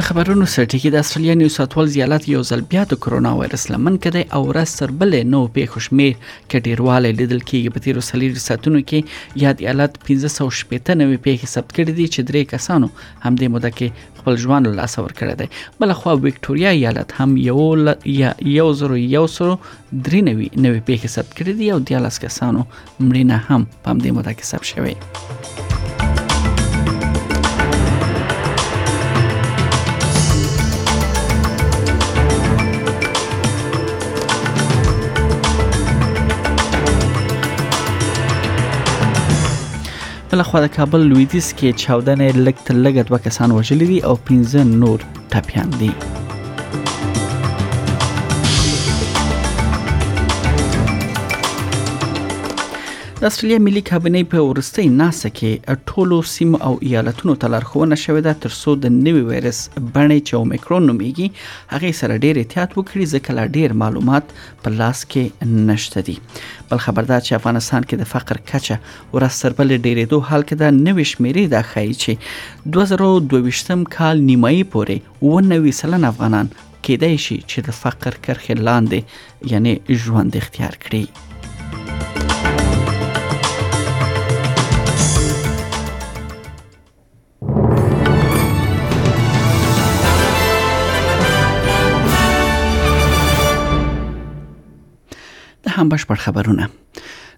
د خبرونو سرټکی د استرالیا نیو ساوت ویلز ایالت یو ځل بیا د کرونا وایرس لمن کې دی او ورځ تر بلې نو پیښو شمیر کې ډیروالی لیدل کیږي په تیرو سلیری ساعتونو کې یاد ایالت 1590 نوې پیښې ثبت کړې دي چې درې کسانو هم د موده کې خپل ژوند له لاسه ورکړی دی بل خو وکټوريا ایالت هم یو ل... یا یو زرو یو سرو درې نوي نوې پیښې ثبت کړې دي او 13 کسانو مړینه هم په دې موده کې ثبت شوې بلخوا د کابل لویدیځ کې چاودنې لږ تر لږه دوه کسان وژلي دي او پنځه نور ټپیان دي د استرالیا ملي کابینه په ورستۍ ناسه کې ټولو سیمو او ایالتونو ته لارښوونه شوې ده ترڅو د نوي وایرس بڼې چې اومیکرون نومیږي هغه سره ډیر احتیاط وکړي ځکه لا ډیر معلومات په لاس کې نشته دي بل خبردار چې افغانستان کې د فقر کچه ورځ تر بلې ډېرېدو حال کې ده نوې شمیرې دا ښایي چې 2022 کال نیمایي پورې و نوي سلن افغانان کېدای شي چې د فقر کرښې لاندې یعنی ژوند اختیار کړي هم بشپړ خبرونه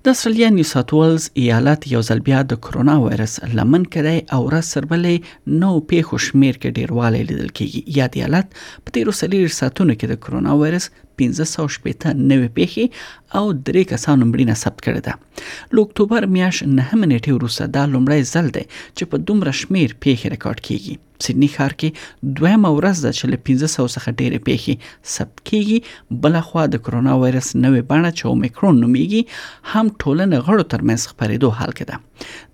د استرالیا نیو ساوت ویلز ایالت یو ځل بیا د کرونا وایرس لمن کړی او را سربلې نو پیښو شمیر کې ډیروالی لیدل کیږي یاد ایالت په تیرو سلیری ساتونو کې د کرونا وایرس 1514 نوې پیښې او درې کسانو مړینه ثبت کړې ده له اکتوبر میاشت نهمې نېټې وروسته دا لومړی ځل دی چې په دومره شمیر پیښې ریکارډ کیږي سیدنی ښار کې دویمه ورځ ده چې له 1500 څخه ډېرې پیښې ثبت کیږي بل خو د کرونا وایرس نوې بڼه چې اومیکرون نوميږي هم ټولنه غړو ترمنځ خبرېدو حال کې ده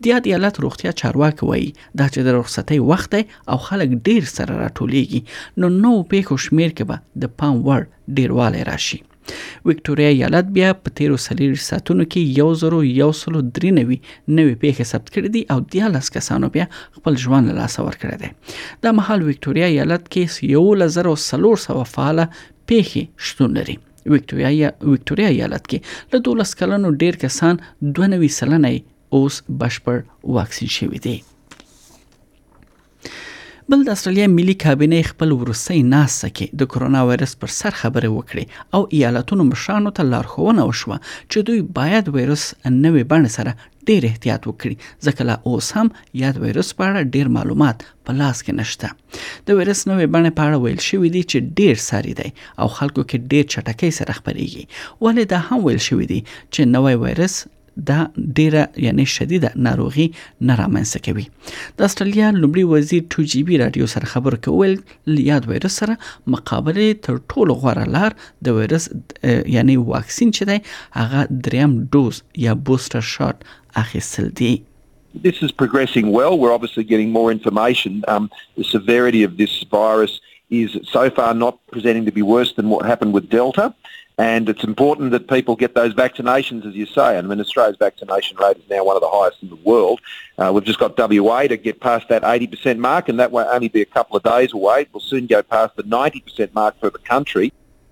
د یاد ایالت روغتیا چارواکي وایي دا چې د رخصتۍ وخت دی او خلک ډېر سره راټولېږي نو نو پیښو شمیر کې به د پام وړ ډیروالی راشي ویکټوریا ایالت بیا په تیرو څلوېښت ساعتونو کې یو زرو یو سلو درې نوي نوې پیښې ثبت کړې دي او دیارلس کسانو بیا خپل ژوند له لاسه ورکړی دی دا مهال ویکټوریا ایالت کې یولس زره او څلور سوه فعاله پیښې شتون لري ویکټوریا ویکټوریا ایالت کې له 12 کلنو ډیر کسان 92 سلنه اوس بشپړ واکسین شوي دي بل د استرالیا ملي کابینه خپل ورسي ناسه کې د کرونا وایرس پر سر خبرې وکړې او ایالتونو مشرانو ته لارښوونه وشوه چې دوی باید وایرس نوې بڼه سره ډیر احتیاط وکړي ځکه لا اوس هم یاد وایرس په اړه ډیر معلومات په لاس کې نشته د وایرس نوې بڼه په اړه ویل شوې دي چې ډیر ساري دی او خلکو کې ډیر چټکۍ سره خبريږي ولې دا هم ویل شوې دي چې نوې وایرس دا ډیره یعنی شدیده ناروغي نه رامنځته کوي د استرالیا لومړي وزیر ټو جی بي رادیو سره خبرو کې ویل لیاد وایرس سره مقابله تر ټولو غوره لار د وایرس یعنی واکسین چې دی هغه دریم ډوز یا بوستر شاټ اخیستل دي This is progressing well. We're obviously getting more information. Um, the severity of this virus is so far not presenting to be worse than what happened with Delta. And it's important that people get those vaccinations, as you say. I mean, Australia's vaccination rate is now one of the highest in the world. Uh, we've just got WA to get past that 80% mark, and that will not only be a couple of days away. We'll soon go past the 90% mark for the country.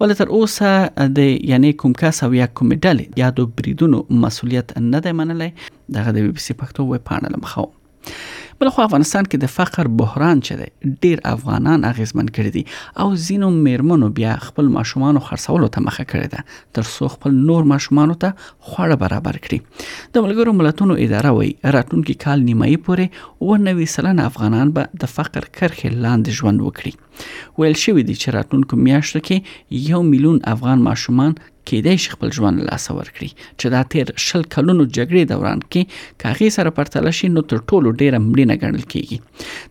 ولې تر اوسه د یعنی کوم کس او یا کوم ډلې یادو بریدونو مسولیت نه دی منلی دغه د بي بي سي پښتو ویب پاڼه لمخه بل خو افغانستان کې د فقر بحران چې دی ډیر افغانان اغیزمن کړي دي او زینو میرمنو بیا خپل ماشومان خرڅولو ته مخه کړې ده تر څو خپل نور ماشومان ته خواړه برابر کړي د ملګرو ملتونو اداره وایي راتلونکي کال نیمایي پورې و نوي سلنه افغانان به د فقر کرخې لاندې ژوند وکړي ویل شوی دی چې راتلونکو میاشتو کې یو میلیون افغان ماشومان کېدای شي خپل ژوند لاسه ورکړي چې دا تیر شل کلونو جګړې دوران کې کاغې سره پرتله شي نو تر ټولو ډیره مړینه ګڼل کیږي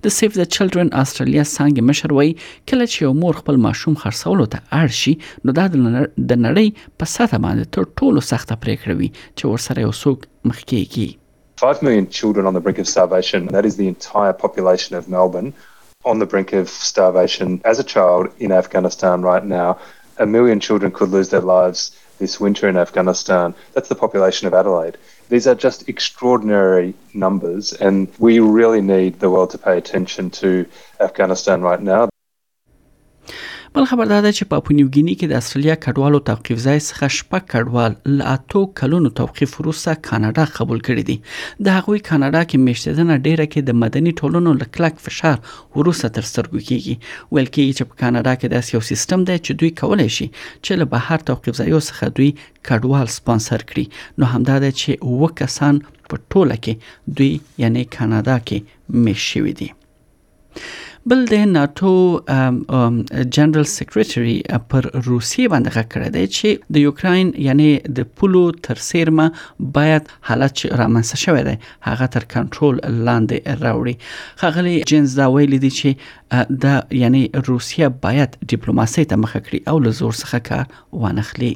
د سیف د چلډرن استرالیا څنګه مشر وایي کله چې یو مور خپل ماشوم خرڅولو ته اړ شي نو دا د نړۍ په سطح باندې تر ټولو سخته پریکړه وي چې ورسره یو څوک مخ کیږي 5 million children on the brink of starvation. That is the entire population of Melbourne on the brink of starvation as a child in Afghanistan right now. a million children could lose their lives this winter in Afghanistan. That's the population of Adelaide. These are just extraordinary numbers, and we really need the world to pay attention to Afghanistan right now. بل خبر دا ده چې په پونیوګینی کې د استرالیا کډوالو توقیف ځای څخه شپږ کډوال له اتو کلونو توقیف وروسته کاناډا قبول کړي دي د هغوی کاناډا کې میشتېدنه ډیره کې د مدني ټولنو له کلک فشار وروسته تر سترګو کیږي ویل کیږي چې په کاناډا کې داسې یو سیستم دی چې دوی کولای شي چې له بهر توقیف ځایو څخه دوی کډوال سپانسر کړي نو همدا ده چې وکسان په ټوله کې دوی یعنی کاناډا کې میشوي دي بل د ناتو جنرال سیکریټری پر روسیې باندې غږ کړی دی چې د یوکرين یعنی د پولو تر سیرمه باید حالت چې رامنځته شوی دی هغه تر کنټرول لاندې راوړي خغلی جنز دا ویل دي چې د یعنی روسیه باید ډیپلوماسي ته مخه کړي او له زور څخه کار وانخلي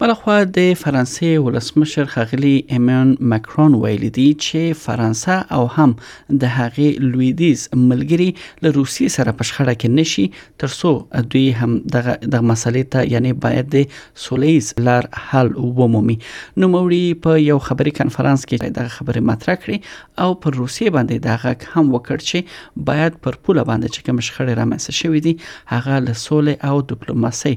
بلخوا د فرانسې ولسمشر خغلی ایمن مکرون ویلي دي چې فرانسه او هم د هغې لویدیز ملګری له روسیې سره په شخړه کې نشي ترڅو دوی هم دغه د مسلې ته یعنی باید د سولیز لار حل ومومي نو موري په یو خبري کانفرنس کې دغه خبره مطرح کړې او پر روسیې باندې دغه هم وکړ چې باید پر پوله باندې چې کوم شخړې رامنځته شوې دي هغه له سولې او ډیپلوماسي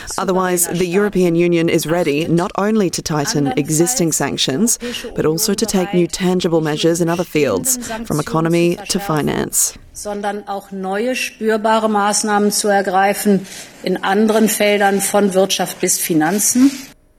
Otherwise, the European Union is ready not only to tighten existing sanctions, but also to take new tangible measures in other fields, from economy to finance. sondern auch neue spürbare Maßnahmen zu ergreifen in anderen Feldern von Wirtschaft bis Finanzen.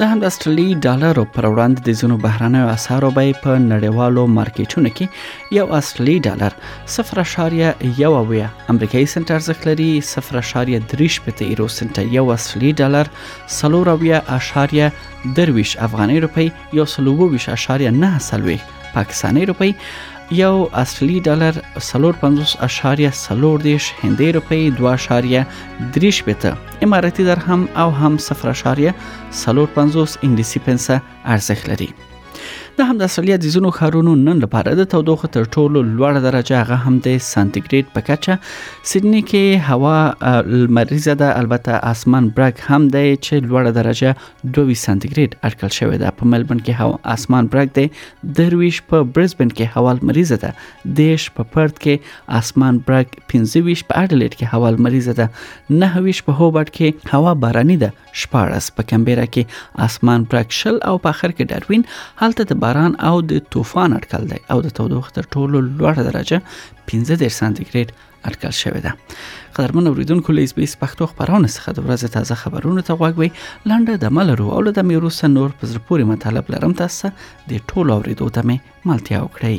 د هم د استرالی ډالرو پر وړاندې د زونو بهرانه اسعارو به په نړیوالو مارکیټونو کې یو استرالی ډالر 0.1 امریکایي سنت ارزښت لري 0.3 پته ایرو سنت یو استرالی ډالر 0.3 افغاني روپی یو 0.9 پاکستاني روپۍ یو اصلي ډالر 450.30 هندۍ روپۍ 2.30 پته اماراتي درهم او هم 0.450 انګلیسي پنسه ارزښت لري د هم د اصلي د زونو خارونو نن لپاره د تودوخه تر ټولو لوړ درجه هغه هم د سانتیګریډ په کچه سیدنی کې هوا لمریزه ده البته اسمان برګ هم دی چې لوړ درجه 22 سانتي ګریډ اټکل شوې ده په ملبن کې هوا اسمان برګ دی درویش په برزبن کې هوا مریضه ده دیش په پرت کې اسمان برګ 25 په اډلیډ کې هوا مریضه ده 29 په هوبرټ کې هوا باراني ده 14 په کمبيرا کې اسمان برګ شل او په اخر کې ډاروین حالت د باران او د طوفان اټکل دی او د تودوخه تر ټولو لوړه درجه 15 سانتي ګریډ اټکل شوې ده قدرمن اوریدونکو له اس بي اس پښتو خبرونه څخه د ورځې تازه خبرونه ته غوږ وي لنډه د ملرو او د میروس نور په زړه پورې مطلب لرم تاسو د ټولو اوریدو ته مې ملتیا وکړئ